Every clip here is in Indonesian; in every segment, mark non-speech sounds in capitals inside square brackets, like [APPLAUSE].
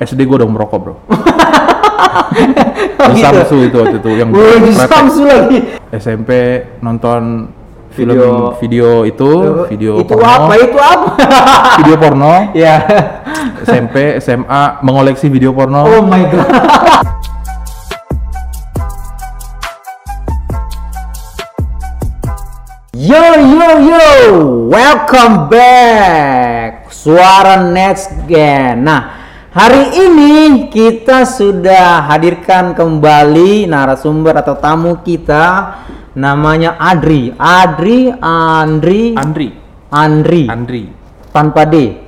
SD gue udah merokok bro. [LAUGHS] Oh, gitu. Samsu itu waktu itu yang Wih. Samsu lagi. SMP nonton film Video- video itu video itu porno, apa? Itu apa? [LAUGHS] video porno ya. SMP SMA mengoleksi video porno Oh my god. [LAUGHS] Yo yo yo, welcome back. Suara Next Gen. Nah, hari ini kita sudah hadirkan kembali narasumber atau tamu kita namanya Adri. Adri Andri Andri Andri Andri tanpa D.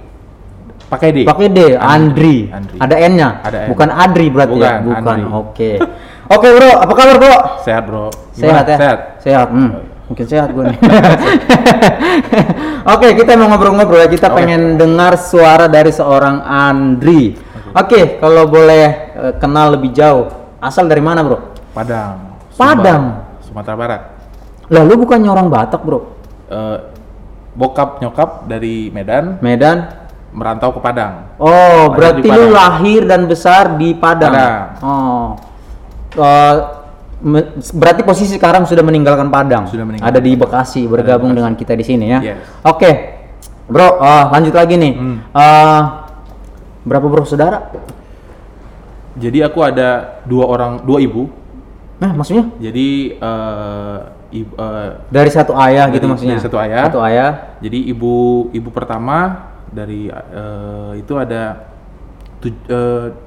pakai D Pakai D, Andri. Andri. Ada N-nya. Ada N. Bukan Adri berarti ya? Bukan, Bukan. Andri. Oke. Oke, Bro. Apa kabar, Bro? sehat bro Gimana? Sehat ya? sehat Sehat. Hmm. Mungkin sehat gue nih. [LAUGHS] Oke, kita mau ngobrol-ngobrol ya. Kita Oke. pengen dengar suara dari seorang Andri. Oke, kalau boleh eh, kenal lebih jauh. Asal dari mana, Bro? Padang Padang. Sumatera Barat Lah, lu bukannya orang Batak, Bro? Eh, bokap nyokap dari Medan Medan. merantau ke Padang Oh, Lahir berarti di lu Padang. lahir dan besar di Padang. Padang. Oh. Me- berarti posisi sekarang sudah meninggalkan Padang. Sudah meninggalkan Ada di Bekasi, bergabung dengan kita di sini ya. Yes. Oke. Bro, eh, lanjut lagi nih. Hmm. Eh, berapa bro saudara? jadi aku ada dua orang dua ibu Nah, maksudnya jadi eh, ibu, eh, dari satu ayah gitu Dari- maksudnya. dari satu ayah. Satu ayah. Jadi ibu ibu pertama dari eh, itu ada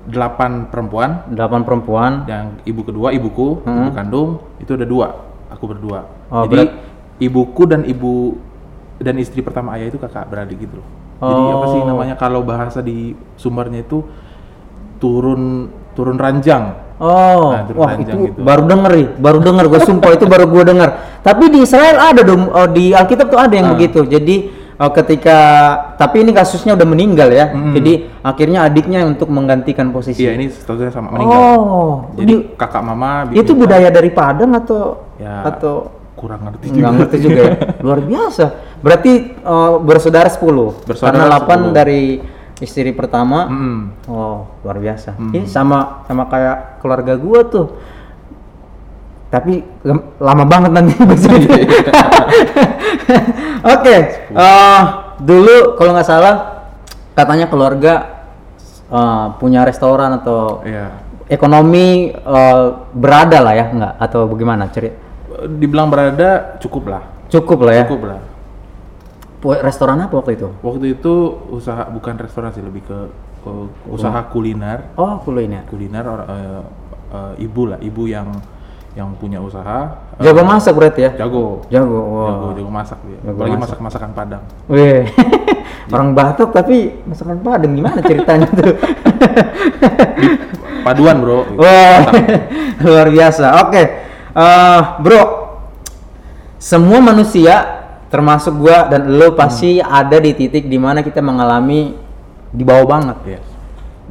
delapan perempuan, Delapan perempuan. yang ibu kedua ibuku, Hmm. ibu kandung itu ada dua, aku berdua. Oh, Jadi berat- ibuku dan ibu dan istri pertama ayah itu kakak beradik gitu loh. Jadi apa sih Oh. namanya kalau bahasa di Sumbernya itu turun turun ranjang. Oh, Nah, wah ranjang itu gitu. baru denger nih, baru denger gue sumpah itu baru gue denger. Tapi di Israel ada dong, oh, di Alkitab tuh ada yang Ah. begitu. Jadi oh, ketika, tapi ini kasusnya udah meninggal ya. Mm-mm. Jadi akhirnya adiknya untuk menggantikan posisi. Iya ini statusnya sama meninggal. Oh, Jadi di- kakak mama itu budaya dari Padang atau Ya, atau kurang ngerti nggak ngerti juga ya. [LAUGHS] Luar biasa. Berarti eh, bersaudara 10. Bersaudara Karena 8 10. dari istri pertama. Mm. Oh, luar biasa. Hmm. Ini sama sama kayak keluarga gua tuh. Tapi lama banget nanti [LAUGHS] [LAUGHS] cerita. [LAUGHS] Oke, eh, dulu kalau nggak salah katanya keluarga eh, punya restoran atau Iya. ekonomi eh, berada lah ya, nggak? Atau bagaimana cerita? Dibilang berada cukup lah, Cukup lah ya. cukup lah. Restoran apa waktu itu? Waktu itu usaha bukan restoran sih lebih ke, ke usaha kuliner, Oh, kuliner. kuliner or- eh, eh, ibu lah, ibu yang yang punya usaha. Jago masak berarti ya? Jago. Jago. Wow. Jago, jago masak dia. Jago Apalagi masak. masak masakan Padang. Wih, [LAUGHS] [LAUGHS] orang Batak tapi masakan Padang gimana ceritanya tuh? [LAUGHS] Paduan bro. Wah, luar biasa. Oke, Eh, bro, semua manusia termasuk gua dan lo pasti ada di titik di mana kita mengalami di bawah banget. Yes.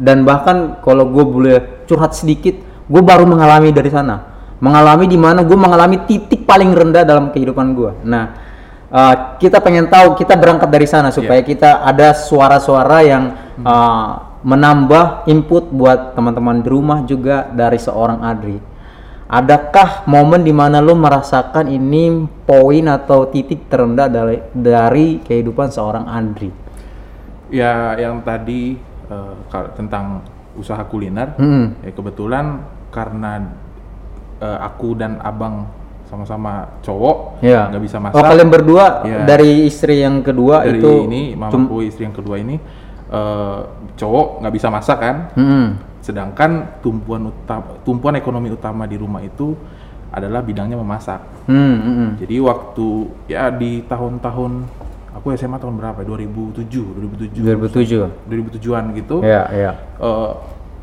Dan bahkan kalau gue boleh curhat sedikit, gue baru mengalami dari sana. Mengalami di mana gue mengalami titik paling rendah dalam kehidupan gue. Nah, eh, kita pengen tahu, kita berangkat dari sana supaya kita ada suara-suara yang eh, menambah input buat teman-teman di rumah juga dari seorang Adri. Adakah momen di mana lo merasakan ini poin atau titik terendah dari, dari kehidupan seorang Andri? Ya yang tadi kal- tentang usaha kuliner, Hmm. ya kebetulan karena eh, aku dan abang sama-sama cowok, Ya. nggak bisa Oh masak. kalian berdua Iya. dari istri yang kedua dari itu ini mamaku istri yang kedua ini eh, cowok nggak bisa masak kan Mm-mm. sedangkan tumpuan utama tumpuan ekonomi utama di rumah itu adalah bidangnya memasak Hmm, mm-mm. jadi waktu ya di tahun-tahun aku SMA tahun berapa ya? 2007 2007 2007. 2007an gitu Ya, ya. eh,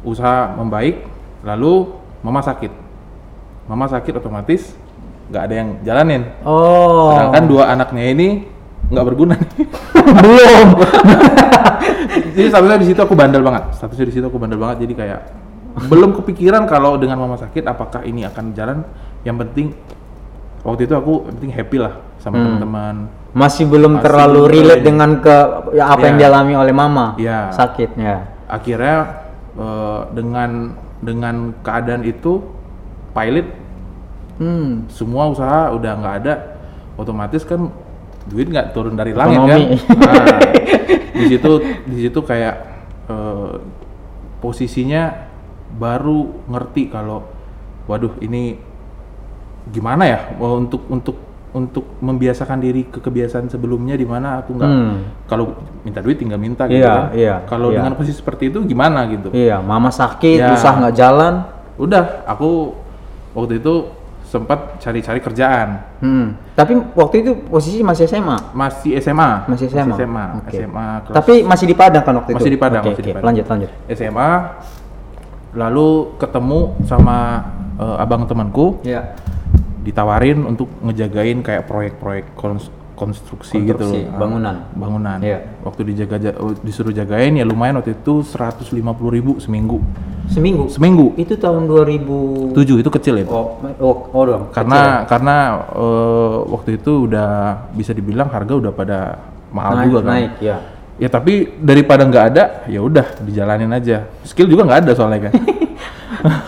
usaha membaik lalu mama sakit mama sakit otomatis nggak ada yang jalanin Oh. sedangkan dua anaknya ini nggak berguna belum. [LAUGHS] jadi statusnya di situ aku bandel banget statusnya di situ aku bandel banget jadi kayak belum kepikiran kalau dengan mama sakit apakah ini akan jalan yang penting waktu itu aku yang penting happy lah sama Hmm. teman-teman Masih belum Masih terlalu relate dengan ke ya, apa yang Iya. dialami oleh mama. Iya. Sakitnya. akhirnya eh, dengan dengan keadaan itu pilot Hmm. semua usaha udah nggak ada otomatis kan duit nggak turun dari langit Ekonomi. kan [LAUGHS] nah, di situ di situ kayak eh, posisinya baru ngerti kalau waduh ini gimana ya eh, untuk untuk untuk membiasakan diri ke kebiasaan sebelumnya di mana aku nggak Hmm. kalau minta duit tinggal minta gitu Iya, kan iya, kalau iya. dengan posisi seperti itu gimana gitu Iya, mama sakit, Ya. usaha nggak jalan. udah aku waktu itu sempat cari-cari kerjaan Hmm. Tapi waktu itu posisi masih SMA. masih SMA Masih SMA. SMA, Oke. SMA kelas Tapi masih di Padang kan waktu itu? Masih di Padang, Oke, masih di oke. Padang. Lanjut, lanjut. SMA lalu ketemu sama eh, abang temanku Iya. ditawarin untuk ngejagain kayak proyek-proyek kons- konstruksi, gitu Konstruksi, loh. bangunan. bangunan Iya. waktu dijaga ja- disuruh jagain ya lumayan waktu itu 150.000 ribu seminggu Seminggu. seminggu Itu tahun 2000. tujuh itu kecil itu Oh, oh, oh dong. karena karena eh, waktu itu udah bisa dibilang harga udah pada mahal naik, juga kan naik, ya. ya tapi daripada nggak ada ya udah dijalanin aja skill juga nggak ada soalnya kan [LAUGHS]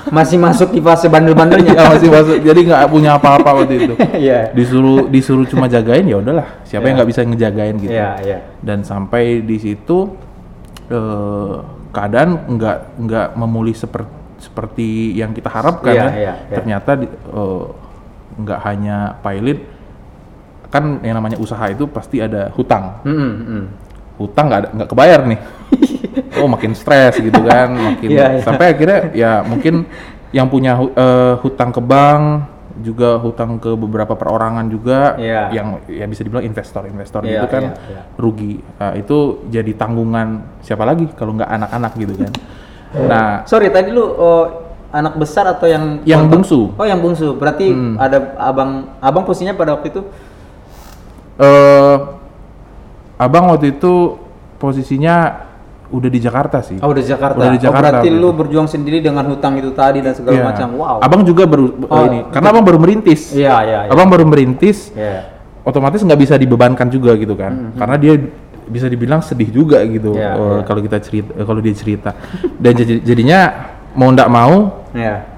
Masih masuk di fase bandel-bandelnya. ya masih masuk jadi nggak punya apa-apa waktu itu [LAUGHS] Iya. disuruh disuruh cuma jagain ya udahlah siapa yang nggak bisa ngejagain gitu Iya, iya. dan sampai di situ eh, keadaan nggak nggak memulih seperti seperti yang kita harapkan Iya, kan. iya, iya. ternyata eh, nggak hanya pilot kan yang namanya usaha itu pasti ada hutang Hmm, hmm, hutang nggak nggak kebayar nih [LAUGHS] oh makin stres gitu kan [LAUGHS] makin Iya, iya. sampai akhirnya ya mungkin yang punya eh, hutang ke bank juga hutang ke beberapa perorangan juga Iya. yang ya bisa dibilang investor-investor Iya, gitu kan iya, iya. rugi Nah, itu jadi tanggungan siapa lagi kalau nggak anak-anak gitu kan [LAUGHS] nah Sorry, tadi lu oh, anak besar atau yang Yang bungsu. Oh, yang bungsu. Berarti Hmm. ada abang abang posisinya pada waktu itu eh abang waktu itu posisinya udah di Jakarta sih Oh, udah di Jakarta. Udah di Oh, Jakarta berarti waktu lu berjuang sendiri dengan hutang itu tadi dan segala Iya. macam. Wow. Abang juga baru Oh, ini, karena abang baru merintis. Iya, iya, iya. Abang baru merintis, Iya. otomatis nggak bisa dibebankan juga gitu kan, karena dia bisa dibilang sedih juga gitu Iya, eh, iya. kalau kita cerita, eh, kalau dia cerita. Dan jadi- jadinya mau ndak mau Iya.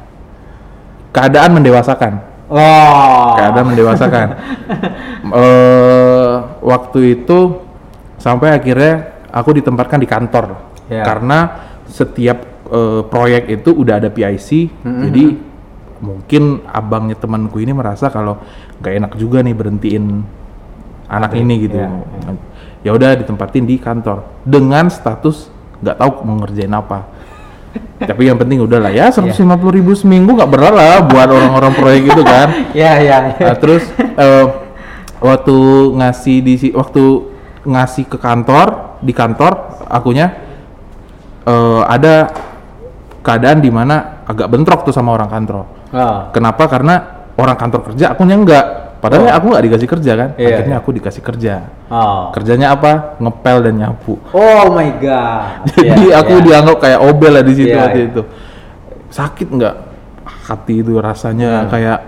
keadaan mendewasakan, Oh. keadaan mendewasakan. [LAUGHS] eh waktu itu sampai akhirnya aku ditempatkan di kantor, Iya. karena setiap eh, proyek itu udah ada PIC, jadi mungkin abangnya temanku ini merasa kalau nggak enak juga nih berhentiin anak ini gitu. iya, Ya udah ditempatin di kantor dengan status nggak tahu mau ngerjain apa. [LAUGHS] Tapi yang penting udahlah ya 150 ribu seminggu nggak berat lah buat orang-orang proyek itu kan. [LAUGHS] Iya, iya. iya. Nah, terus eh, waktu ngasih di waktu ngasih ke kantor di kantor akunya eh, ada keadaan di mana agak bentrok tuh sama orang kantor. Oh. Kenapa? Karena orang kantor kerja akunya enggak. Padahal Oh. aku nggak dikasih kerja kan. Iya, Akhirnya iya. aku dikasih kerja. Oh. Kerjanya apa? Ngepel dan nyapu. Oh my god. [LAUGHS] Jadi Iya, aku iya. dianggap kayak obel lah di situ Iya, waktu iya. itu. Sakit nggak hati itu rasanya Hmm. kayak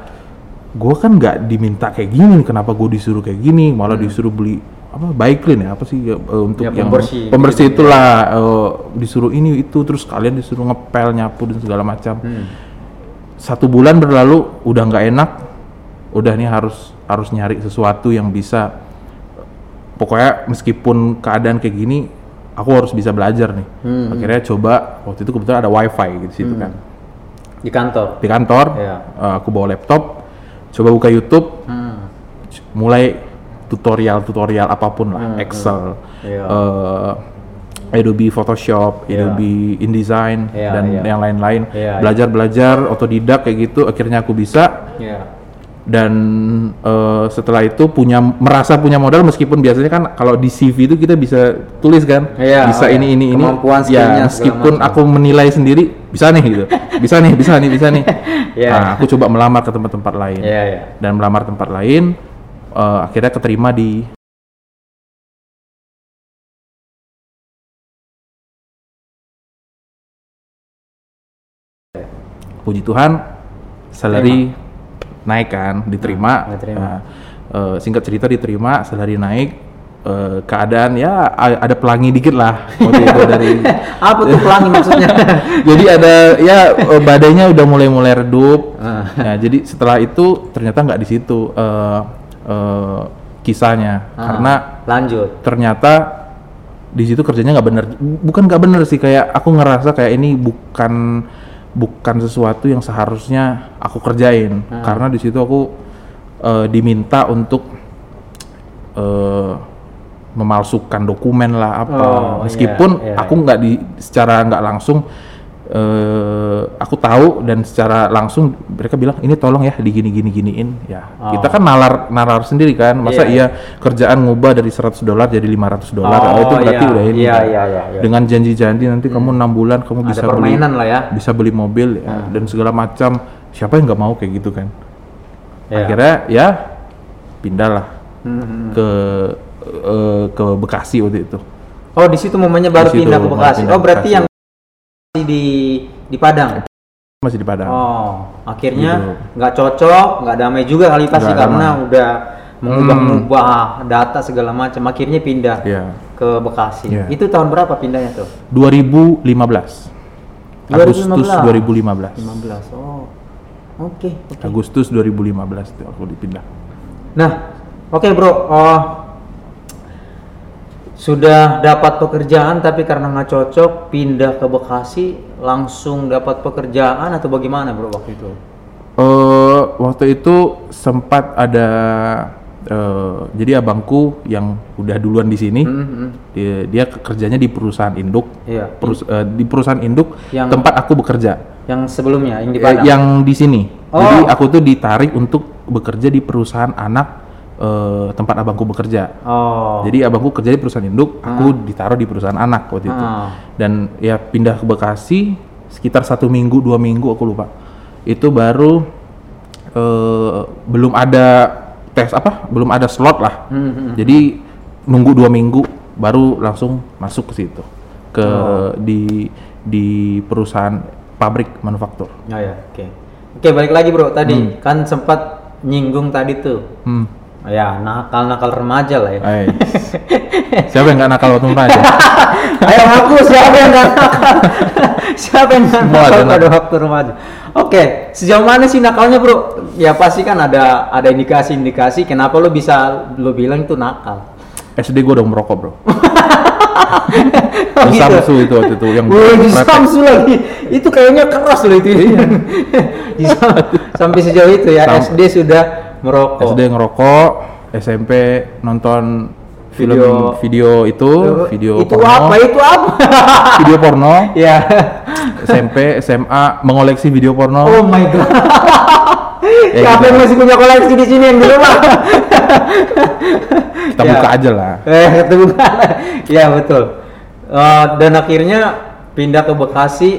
gue kan nggak diminta kayak gini, kenapa gue disuruh kayak gini, malah Hmm. disuruh beli apa baik clean ya apa sih ya, eh, untuk Ya, yang pembersih, pembersih gitu, itulah eh, disuruh ini itu terus kalian disuruh ngepel nyapu dan segala macam Hmm. satu bulan berlalu udah nggak enak udah nih harus harus nyari sesuatu yang bisa pokoknya meskipun keadaan kayak gini aku harus bisa belajar nih Hmm. akhirnya coba waktu itu kebetulan ada wifi gitu situ kan Di kantor. di kantor Iya. eh, aku bawa laptop coba buka YouTube Hmm. mulai tutorial tutorial apa pun lah Hmm, Excel Iya. eh, Adobe Photoshop, Iya. Adobe InDesign Iya, dan iya. yang lain-lain Iya, belajar belajar otodidak kayak gitu akhirnya aku bisa Iya. dan eh, setelah itu punya merasa punya modal meskipun biasanya kan kalau di CV itu kita bisa tulis kan Iya, bisa oh ini iya. ini ini Kemampuan, ya meskipun aku menilai sendiri bisa nih gitu bisa nih bisa nih bisa nih [LAUGHS] Iya. nah aku coba melamar ke tempat-tempat lain Iya, iya. dan melamar tempat lain eh, akhirnya keterima di puji Tuhan salary naik kan diterima Nah, diterima. Nah, eh, singkat cerita diterima salary naik eh, keadaan ya ada pelangi dikit lah waktu itu [LAUGHS] dari Apa tuh pelangi maksudnya? [LAUGHS] jadi ada ya eh, badainya udah mulai-mulai redup. Ah. Nah, jadi setelah itu ternyata nggak di situ eh, eh, kisahnya. Ah, karena lanjut. ternyata di situ kerjanya nggak bener. Bukan nggak bener sih kayak aku ngerasa kayak ini bukan bukan sesuatu yang seharusnya aku kerjain. Ah. karena di situ aku eh, diminta untuk eh, memalsukan dokumen lah apa. Oh, meskipun iya, iya, aku nggak di secara nggak langsung eh, aku tahu dan secara langsung mereka bilang ini tolong ya digini gini giniin ya Oh. kita kan nalar nalar sendiri kan masa Iya. iya kerjaan ngubah dari 100 dolar jadi 500 dolar Oh, oh, itu berarti iya. udah ini Iya, kan. iya, iya, iya. dengan janji-janji nanti kamu enam bulan kamu Ada bisa beli lah ya. bisa beli mobil ya, Hmm. dan segala macam siapa yang nggak mau kayak gitu kan Iya. akhirnya ya pindahlah Hmm, hmm. ke eh, ke Bekasi waktu itu Oh, di situ momennya baru pindah ke Bekasi. Oh, berarti Bekasi. yang di di Padang. masih di Padang Oh, akhirnya nggak cocok, nggak damai juga kali pasti Nggak karena damai. udah mengubah-ubah Hmm. data segala macam. Akhirnya pindah Iya. ke Bekasi. Iya. Itu tahun berapa pindahnya tuh? 2015 Agustus 2015. 2015 15. Oh. Oke, oke. Agustus 2015 tuh aku dipindah Nah, oke bro, Oh, sudah dapat pekerjaan tapi karena nggak cocok pindah ke Bekasi langsung dapat pekerjaan atau bagaimana bro waktu itu? Eh waktu itu sempat ada eh, jadi abangku yang udah duluan di sini Hmm, hmm. dia, dia kerjanya di perusahaan induk Iya. Perus- eh, di perusahaan induk Yang- tempat aku bekerja Yang sebelumnya yang di Padang. yang di sini Oh. jadi aku tuh ditarik untuk bekerja di perusahaan anak eh, tempat abangku bekerja Oh. jadi abangku kerja di perusahaan induk aku ditaruh di perusahaan anak waktu itu Ah. dan ya pindah ke Bekasi sekitar satu minggu dua minggu aku lupa itu baru eh, belum ada tes apa belum ada slot lah Hmm, hmm. jadi nunggu dua minggu baru langsung masuk ke situ ke Oh. di di perusahaan pabrik manufaktur Oh ya, oke. Oke, balik lagi bro. Tadi kan sempat nyinggung tadi tuh. hmm. Ya, nakal-nakal remaja lah ya. Ay. siapa yang nggak nakal waktu remaja [LAUGHS] Ayo aku siapa yang nggak nakal? [LAUGHS] siapa yang Semua nakal ada pada nakal. waktu remaja? Oke, sejauh mana sih nakalnya bro? Ya pasti kan ada ada indikasi-indikasi. Kenapa lo bisa lo bilang itu nakal? SD gue udah merokok bro [LAUGHS] Oh, di gitu? Samsu itu waktu itu yang Wih, di. Samsu lagi. Itu kayaknya keras loh itu. Sam- Sampai sejauh itu ya Sam- SD sudah merokok. SD ngerokok, SMP nonton film Video- video, itu, video itu porno, apa? Itu apa? [LAUGHS] video porno, ya. SMP, SMA mengoleksi video porno. Oh my god. [LAUGHS] Ya, Siapa gitu. yang masih punya koleksi di sini yang di rumah? [LAUGHS] Kita Ya. buka aja lah. Eh, itu bukan. ya betul. Eh, dan akhirnya pindah ke Bekasi.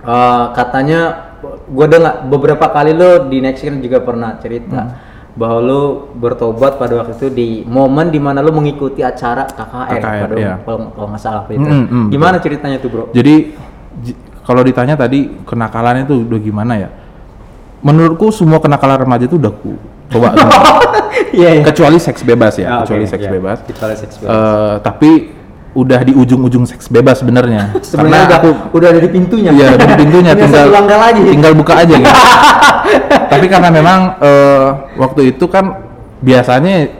Eh, katanya, gue dengar beberapa kali lo di Next Gen juga pernah cerita Hmm. bahwa lo bertobat pada waktu itu di momen di mana lo mengikuti acara KKR, KKR, pada iya. kalau, kalau nggak salah itu. Mm, mm, Gimana ceritanya tuh bro? Jadi kalau ditanya tadi kenakalan itu udah gimana ya? Menurutku semua kenakalan remaja itu udah ku coba. [LAUGHS] Iya, iya. kecuali seks bebas ya, Ah, kecuali oke, seks iya. bebas. Kecuali seks bebas. Eh, tapi udah di ujung-ujung seks bebas sebenarnya. [LAUGHS] Sebenarnya udah, udah ada di pintunya. Iya, di pintunya [LAUGHS] Tinggal langkah lagi. tinggal buka aja gitu. [LAUGHS] Tapi karena memang eh, waktu itu kan biasanya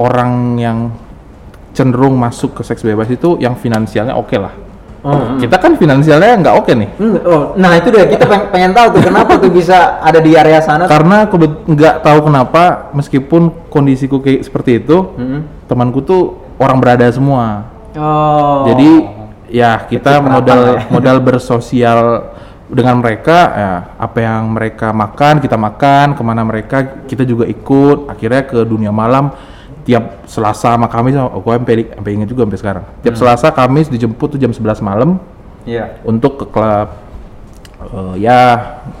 orang yang cenderung masuk ke seks bebas itu yang finansialnya oke lah. Oh, hmm. Kita kan finansialnya nggak oke nih. Hmm, oh, nah itu deh kita pengen, pengen tahu tuh kenapa tuh bisa ada di area sana. Karena aku nggak tahu kenapa meskipun kondisiku kayak seperti itu, Hmm. temanku tuh orang berada semua. Oh. Jadi ya kita modal ya. modal bersosial dengan mereka ya apa yang mereka makan kita makan ke mana mereka kita juga ikut akhirnya ke dunia malam tiap Selasa sama Kamis oh, gue sampai sampai ingat juga sampai sekarang tiap Hmm. Selasa Kamis dijemput tuh jam 11 malam Iya. untuk ke klub eh, ya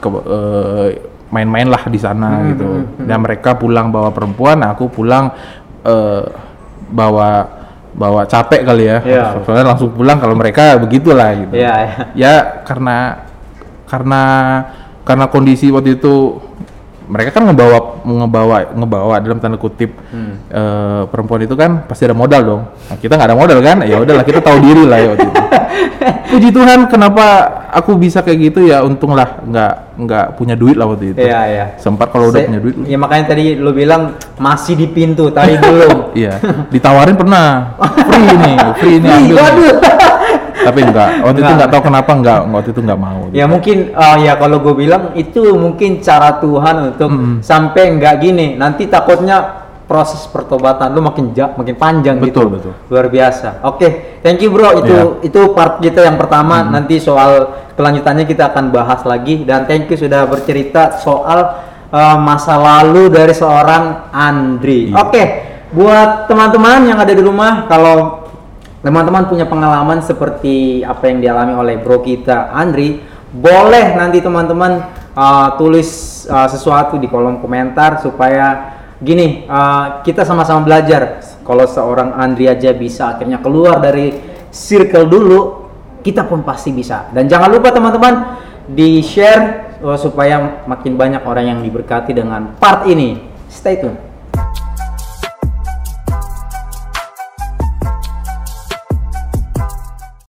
ke eh, main-main lah di sana Hmm, gitu dan mereka pulang bawa perempuan aku pulang eh, bawa bawa capek kali ya Iya. soalnya langsung pulang kalau mereka begitulah gitu Iya, iya. ya karena karena karena kondisi waktu itu mereka kan ngebawa ngebawa ngebawa dalam tanda kutip Hmm. eh, perempuan itu kan pasti ada modal dong. Nah, kita nggak ada modal kan? Ya udahlah kita tahu diri lah ya waktu itu. [LAUGHS] Puji Tuhan kenapa aku bisa kayak gitu ya untunglah nggak nggak punya duit lah waktu itu. Iya, iya. Sempat kalau udah Se- punya duit. Ya makanya tadi lu bilang masih di pintu, tadi belum. [LAUGHS] Iya, ditawarin pernah. Free nih, free nih ambil. Waduh. Tapi enggak, waktu itu Enggak. enggak tahu kenapa enggak, waktu itu enggak mau. Ya mungkin uh, ya kalau gue bilang itu mungkin cara Tuhan untuk Mm-mm. sampai nggak gini. Nanti takutnya proses pertobatan lu makin ja, makin panjang gitu. Betul, betul. Luar biasa. Oke, thank you bro. Itu itu part kita yang pertama. Nanti soal kelanjutannya kita akan bahas lagi dan thank you sudah bercerita soal uh, masa lalu dari seorang Andri. Iya. Oke, buat teman-teman yang ada di rumah kalau teman-teman punya pengalaman seperti apa yang dialami oleh bro kita Andri, boleh nanti teman-teman uh, tulis uh, sesuatu di kolom komentar supaya gini uh, kita sama-sama belajar. Kalau seorang Andri aja bisa akhirnya keluar dari circle dulu, kita pun pasti bisa. Dan jangan lupa teman-teman di share supaya makin banyak orang yang diberkati dengan part ini. Stay tune.